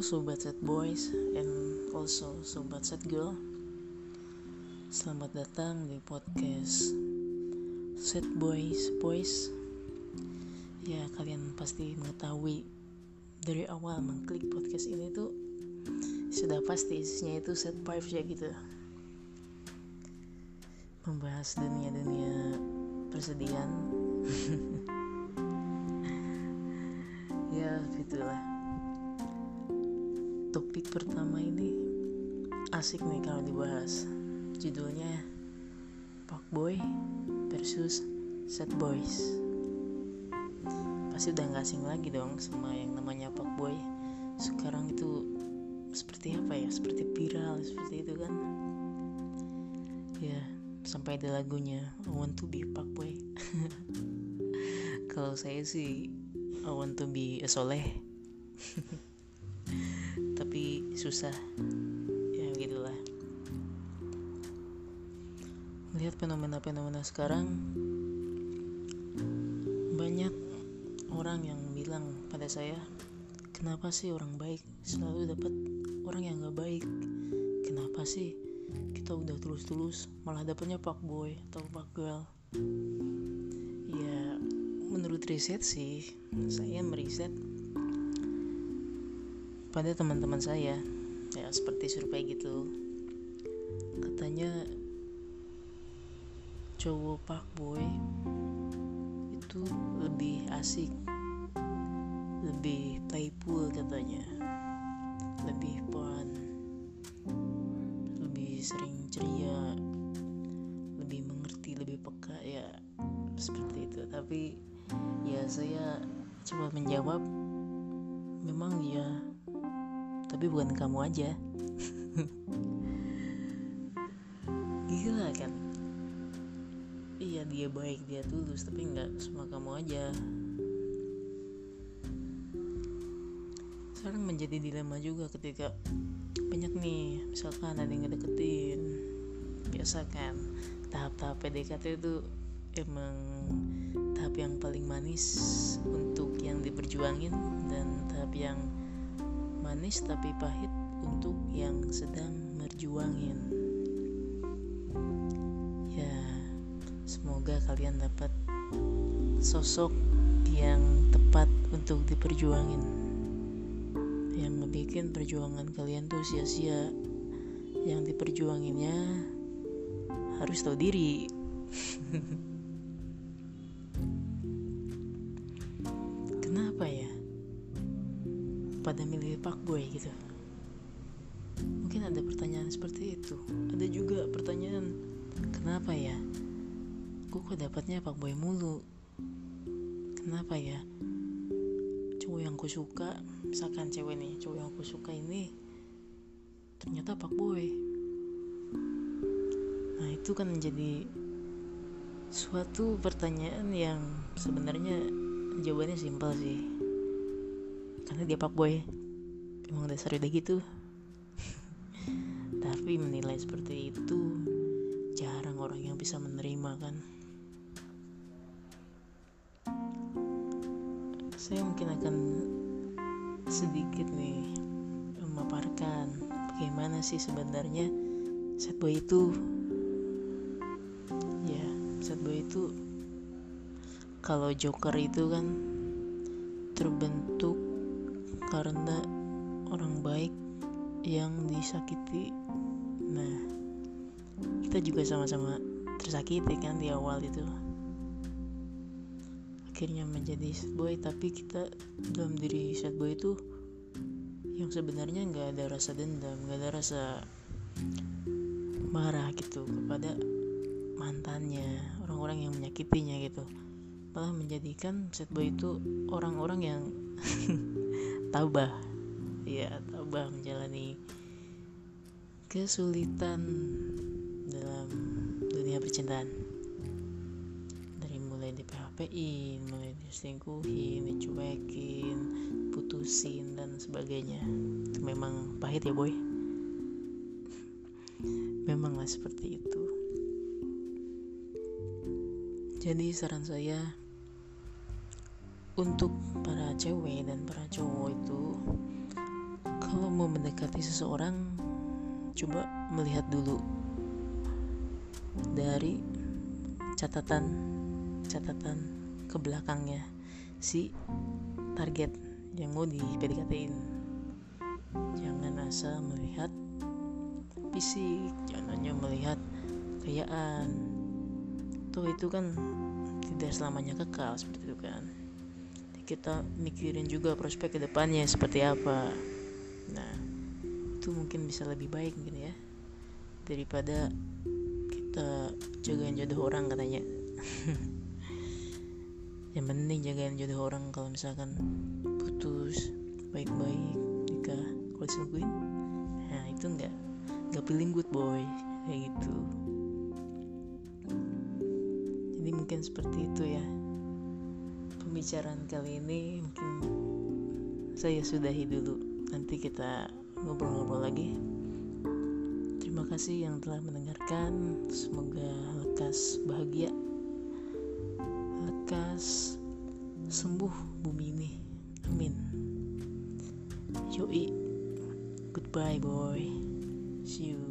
Sobat set boys and also sobat set girl. Selamat datang di podcast Set Boys Boys. Ya, kalian pasti mengetahui dari awal mengklik podcast ini tuh sudah pasti isinya itu set vibes ya gitu. Membahas dunia-dunia persediaan. ya, gitulah topik pertama ini asik nih kalau dibahas. Judulnya Boy versus Set Boys. Pasti udah gak asing lagi dong sama yang namanya Pak Boy. Sekarang itu seperti apa ya? Seperti viral seperti itu kan? Ya sampai ada lagunya I want to be Pak Boy. Kalau saya sih I want to be a soleh tapi susah. Ya gitulah. Melihat fenomena-fenomena sekarang. Banyak orang yang bilang pada saya kenapa sih orang baik selalu dapat orang yang gak baik? Kenapa sih kita udah tulus-tulus malah dapetnya pak boy atau pak girl? Ya menurut riset sih saya meriset pada teman-teman saya. Ya seperti survei gitu. Katanya cowok pak boy itu lebih asik lebih playful katanya. Lebih fun lebih sering ceria lebih mengerti lebih peka ya seperti itu. Tapi ya saya coba menjawab memang ya tapi bukan kamu aja. Gila kan? Iya dia baik dia tulus tapi nggak semua kamu aja. Sekarang menjadi dilema juga ketika banyak nih misalkan ada yang ngedeketin. Biasa kan? Tahap-tahap PDKT itu emang tahap yang paling manis untuk yang diperjuangin dan tahap yang manis tapi pahit untuk yang sedang merjuangin. Ya semoga kalian dapat sosok yang tepat untuk diperjuangin. Yang ngebikin perjuangan kalian tuh sia-sia. Yang diperjuanginnya harus tahu diri pada milih Pak Boy gitu. Mungkin ada pertanyaan seperti itu. Ada juga pertanyaan kenapa ya? Gue kok dapatnya Pak Boy mulu? Kenapa ya? Cowok yang gue suka misalkan cewek nih cowok yang gue suka ini ternyata Pak Boy. Nah itu kan menjadi suatu pertanyaan yang sebenarnya jawabannya simpel sih karena dia pak boy emang dasar udah gitu. Tapi menilai seperti itu jarang orang yang bisa menerima kan. Saya mungkin akan sedikit nih memaparkan bagaimana sih sebenarnya set boy itu. Ya set boy itu kalau Joker itu kan terbentuk karena orang baik yang disakiti. Nah kita juga sama-sama tersakiti kan di awal itu. Akhirnya menjadi sad boy tapi kita dalam diri sad boy itu yang sebenarnya nggak ada rasa dendam nggak ada rasa marah gitu kepada mantannya orang-orang yang menyakitinya gitu. Malah menjadikan sad boy itu orang-orang yang tabah. Ya tabah menjalani kesulitan dalam dunia percintaan. Dari mulai di PHP-in mulai diselingkuhin dicuekin putusin dan sebagainya. Itu memang pahit ya boy. Memanglah seperti itu. Jadi saran saya untuk para cewek dan para cowok itu kalau mau mendekati seseorang coba melihat dulu dari catatan catatan ke belakangnya si target yang mau di jangan asal melihat fisik jangan hanya melihat kekayaan. Tuh itu kan tidak selamanya kekal seperti itu kan kita mikirin juga prospek ke depannya seperti apa. Nah itu mungkin bisa lebih baik mungkin ya daripada kita jagain jodoh orang katanya. Yang penting jagain jodoh orang kalau misalkan putus baik-baik nikah kalau diselingkuhin nah itu enggak enggak feeling good boy. Kayak gitu. Jadi mungkin seperti itu ya pembicaraan kali ini mungkin saya sudahi dulu. Nanti kita ngobrol-ngobrol lagi. Terima kasih yang telah mendengarkan. Semoga lekas bahagia lekas sembuh bumi ini. Amin. Yoi. Goodbye boy. See you